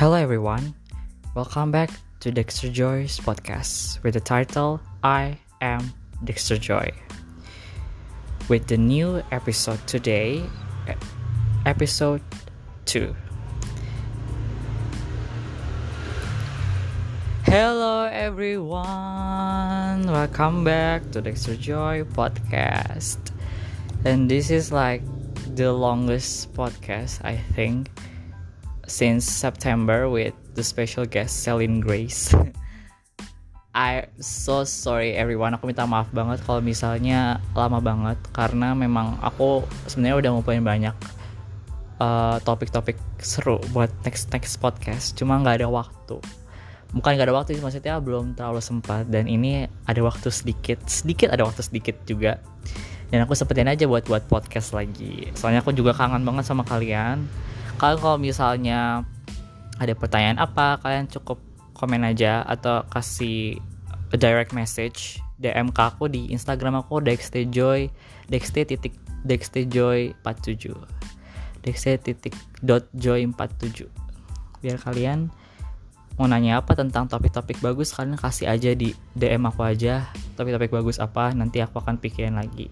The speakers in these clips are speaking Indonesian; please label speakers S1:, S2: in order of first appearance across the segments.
S1: Hello everyone, welcome back to Dexter Joy's podcast with the title I Am Dexter Joy. With the new episode today, episode 2. Hello everyone, welcome back to Dexter Joy podcast. And this is like the longest podcast I think since September with the special guest Celine Grace. I so sorry everyone. Aku minta maaf banget kalau misalnya lama banget karena memang aku sebenarnya udah ngumpulin banyak uh, topik-topik seru buat next next podcast. Cuma nggak ada waktu. Bukan nggak ada waktu sih maksudnya belum terlalu sempat dan ini ada waktu sedikit sedikit ada waktu sedikit juga dan aku sempetin aja buat buat podcast lagi soalnya aku juga kangen banget sama kalian kalian kalau misalnya ada pertanyaan apa kalian cukup komen aja atau kasih direct message DM ke aku di Instagram aku dextejoy dexte titik dextejoy 47 dexte titik dot joy 47 biar kalian mau nanya apa tentang topik-topik bagus kalian kasih aja di DM aku aja topik-topik bagus apa nanti aku akan pikirin lagi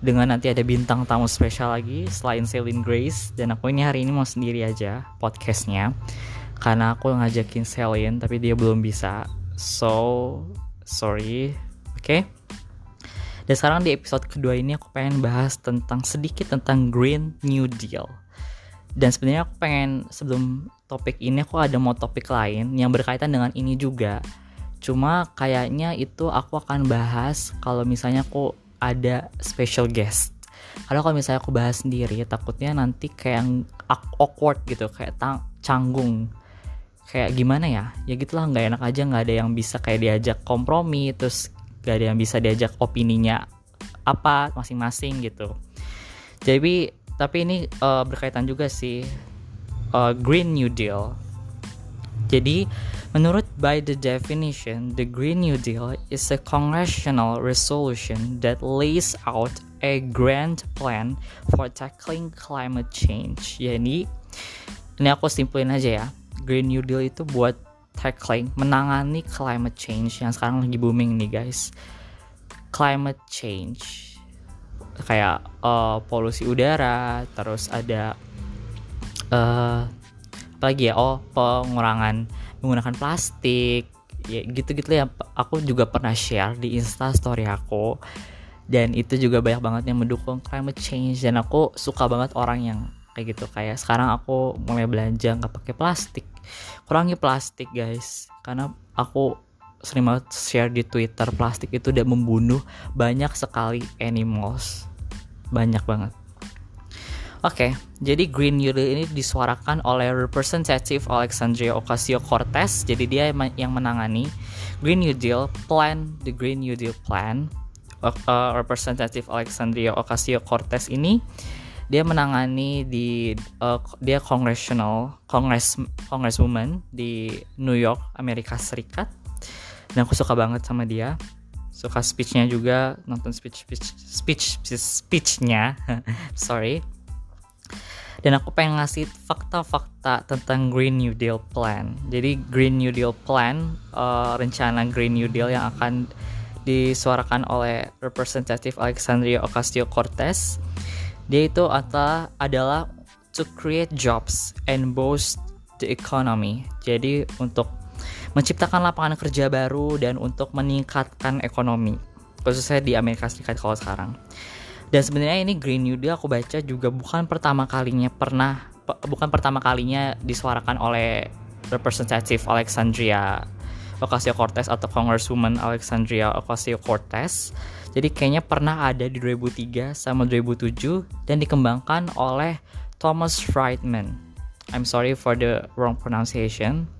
S1: dengan nanti ada bintang tamu spesial lagi selain Celine Grace dan aku ini hari ini mau sendiri aja podcastnya. Karena aku ngajakin Celine tapi dia belum bisa. So sorry. Oke? Okay? dan sekarang di episode kedua ini aku pengen bahas tentang sedikit tentang Green New Deal. Dan sebenarnya aku pengen sebelum topik ini aku ada mau topik lain yang berkaitan dengan ini juga. Cuma kayaknya itu aku akan bahas kalau misalnya aku ada special guest. Kalau kalau misalnya aku bahas sendiri takutnya nanti kayak awkward gitu kayak tang canggung. Kayak gimana ya? Ya gitulah nggak enak aja nggak ada yang bisa kayak diajak kompromi terus gak ada yang bisa diajak opininya apa masing-masing gitu. Jadi tapi ini uh, berkaitan juga sih. Uh, Green New Deal. Jadi, menurut by the definition, the Green New Deal is a congressional resolution that lays out a grand plan for tackling climate change. Jadi, ini aku simpulin aja ya. Green New Deal itu buat tackling, menangani climate change yang sekarang lagi booming nih guys. Climate change kayak uh, polusi udara, terus ada uh, apalagi ya oh pengurangan menggunakan plastik. Ya gitu-gitu ya. Aku juga pernah share di insta story aku. Dan itu juga banyak banget yang mendukung climate change. Dan aku suka banget orang yang kayak gitu. Kayak sekarang aku mulai belanja nggak pakai plastik. Kurangi plastik guys. Karena aku sering banget share di twitter plastik itu udah membunuh banyak sekali animals. Banyak banget Oke, okay, jadi Green New Deal ini disuarakan oleh Representative Alexandria Ocasio-Cortez. Jadi dia yang menangani Green New Deal Plan, the Green New Deal Plan. Uh, Representative Alexandria Ocasio-Cortez ini dia menangani di uh, dia congressional congress congresswoman di New York Amerika Serikat. Dan aku suka banget sama dia. Suka speechnya juga, nonton speech speech speech speechnya. Sorry dan aku pengen ngasih fakta-fakta tentang Green New Deal Plan. Jadi Green New Deal Plan uh, rencana Green New Deal yang akan disuarakan oleh Representative Alexandria Ocasio-Cortez. Dia itu adalah, adalah to create jobs and boost the economy. Jadi untuk menciptakan lapangan kerja baru dan untuk meningkatkan ekonomi khususnya di Amerika Serikat kalau sekarang. Dan sebenarnya ini Green New Deal aku baca juga bukan pertama kalinya pernah bukan pertama kalinya disuarakan oleh Representative Alexandria Ocasio-Cortez atau Congresswoman Alexandria Ocasio-Cortez. Jadi kayaknya pernah ada di 2003 sama 2007 dan dikembangkan oleh Thomas Friedman. I'm sorry for the wrong pronunciation.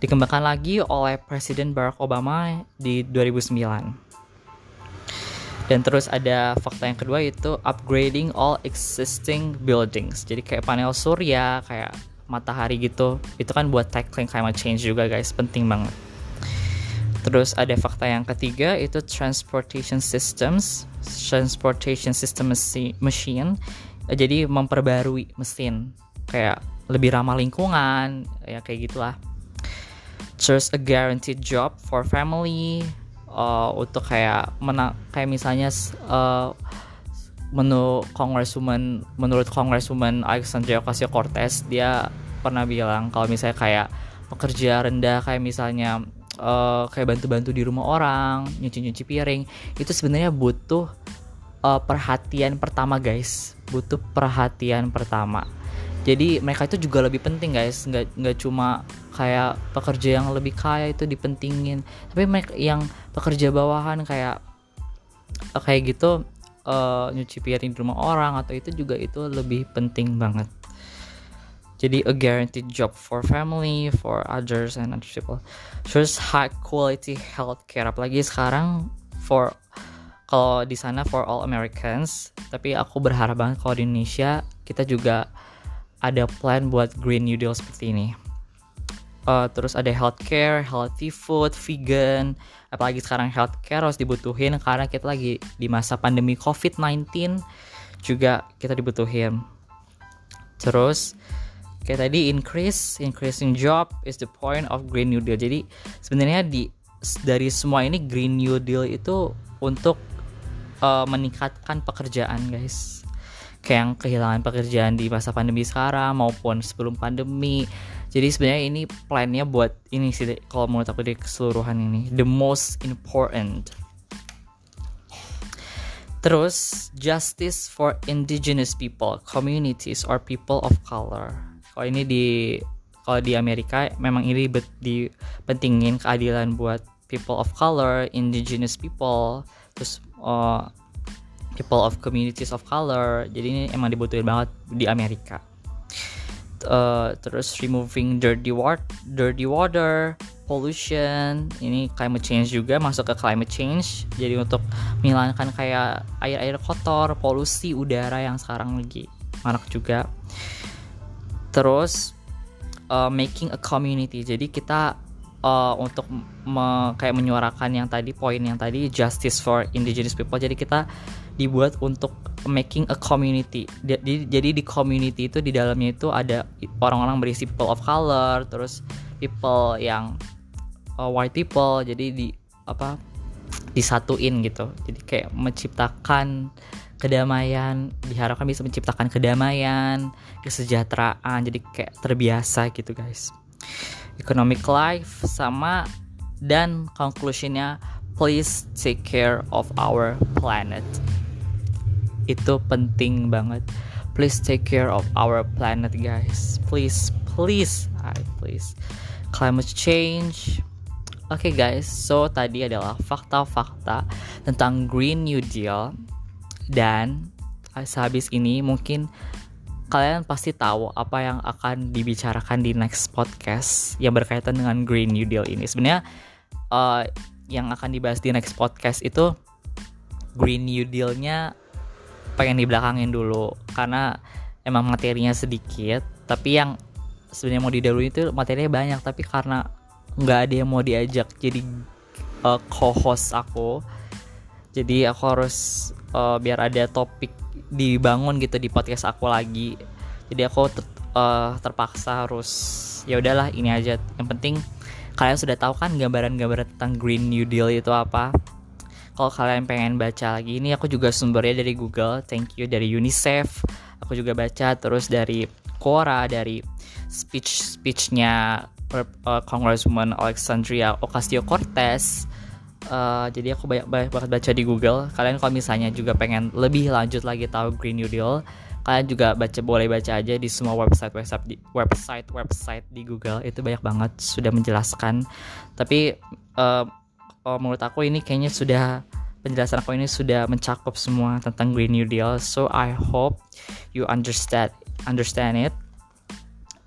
S1: Dikembangkan lagi oleh Presiden Barack Obama di 2009. Dan terus ada fakta yang kedua itu upgrading all existing buildings. Jadi kayak panel surya, kayak matahari gitu. Itu kan buat tackling climate change juga guys, penting banget. Terus ada fakta yang ketiga itu transportation systems, transportation system machine. Jadi memperbarui mesin. kayak lebih ramah lingkungan ya kayak gitulah terus a guaranteed job for family uh, untuk kayak menang kayak misalnya uh, menurut Congresswoman menurut Congresswoman Alexandria Ocasio Cortez dia pernah bilang kalau misalnya kayak pekerja rendah kayak misalnya uh, kayak bantu-bantu di rumah orang nyuci-nyuci piring itu sebenarnya butuh uh, perhatian pertama guys. Butuh perhatian pertama jadi mereka itu juga lebih penting guys. Nggak nggak cuma kayak pekerja yang lebih kaya itu dipentingin. Tapi mereka yang pekerja bawahan kayak kayak gitu uh, nyuci piring di rumah orang atau itu juga itu lebih penting banget. Jadi a guaranteed job for family for others and other people. Terus high quality healthcare. Apalagi sekarang for kalau di sana for all Americans. Tapi aku berharap banget kalau di Indonesia kita juga ada plan buat Green New Deal seperti ini uh, terus ada healthcare, healthy food, vegan, apalagi sekarang healthcare harus dibutuhin karena kita lagi di masa pandemi COVID-19 juga kita dibutuhin. Terus kayak tadi increase, increasing job is the point of Green New Deal. Jadi sebenarnya di dari semua ini Green New Deal itu untuk uh, meningkatkan pekerjaan guys kayak yang kehilangan pekerjaan di masa pandemi sekarang maupun sebelum pandemi. Jadi sebenarnya ini plannya buat ini sih kalau menurut aku di keseluruhan ini the most important. Terus justice for indigenous people communities or people of color. Kalau ini di kalau di Amerika memang ini dipentingin keadilan buat people of color indigenous people. Terus uh, people of communities of color. Jadi ini emang dibutuhin banget di Amerika. Uh, terus removing dirty water dirty water pollution. Ini climate change juga masuk ke climate change. Jadi untuk menghilangkan kayak air-air kotor polusi udara yang sekarang lagi marak juga. Terus uh, making a community. Jadi kita uh, untuk me, kayak menyuarakan yang tadi poin yang tadi justice for indigenous people. Jadi kita dibuat untuk making a community. Jadi, jadi di community itu di dalamnya itu ada orang-orang berisi people of color, terus people yang uh, white people. Jadi di apa disatuin gitu. Jadi kayak menciptakan kedamaian, diharapkan bisa menciptakan kedamaian, kesejahteraan. Jadi kayak terbiasa gitu guys. Economic life sama dan conclusionnya please take care of our planet. Itu penting banget. Please take care of our planet guys. Please please I please. Climate change. Oke okay guys, so tadi adalah fakta-fakta tentang Green New Deal. Dan sehabis ini mungkin kalian pasti tahu apa yang akan dibicarakan di next podcast yang berkaitan dengan Green New Deal ini. Sebenarnya uh, yang akan dibahas di next podcast itu Green New Deal-nya pengen dibelakangin dulu. Karena emang materinya sedikit tapi yang sebenarnya mau didahului itu materinya banyak. Tapi karena nggak ada yang mau diajak jadi uh, co-host aku jadi aku harus uh, biar ada topik dibangun gitu di podcast aku lagi. Jadi aku ter, uh, terpaksa harus ya udahlah ini aja. Yang penting kalian sudah tahu kan gambaran-gambaran tentang Green New Deal itu apa? Kalau kalian pengen baca lagi ini aku juga sumbernya dari Google. Thank you dari UNICEF. Aku juga baca terus dari Quora dari speech speechnya uh, Congresswoman Alexandria Ocasio Cortez uh, jadi aku banyak banget baca di Google. Kalian kalau misalnya juga pengen lebih lanjut lagi tahu Green New Deal kalian juga baca boleh baca aja di semua website website di website website di Google itu banyak banget sudah menjelaskan tapi uh, oh, menurut aku ini kayaknya sudah penjelasan aku ini sudah mencakup semua tentang Green New Deal. So I hope you understand understand it.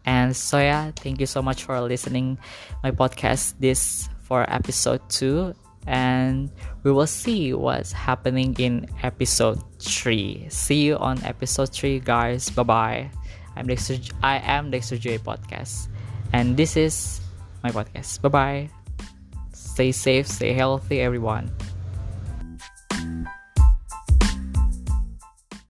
S1: And so yeah, thank you so much for listening my podcast this for episode 2 and we will see what's happening in episode 3. See you on episode 3 guys. Bye-bye. I'm Dexter I am Dexter J podcast and this is my podcast. Bye-bye. Stay safe, stay healthy, everyone.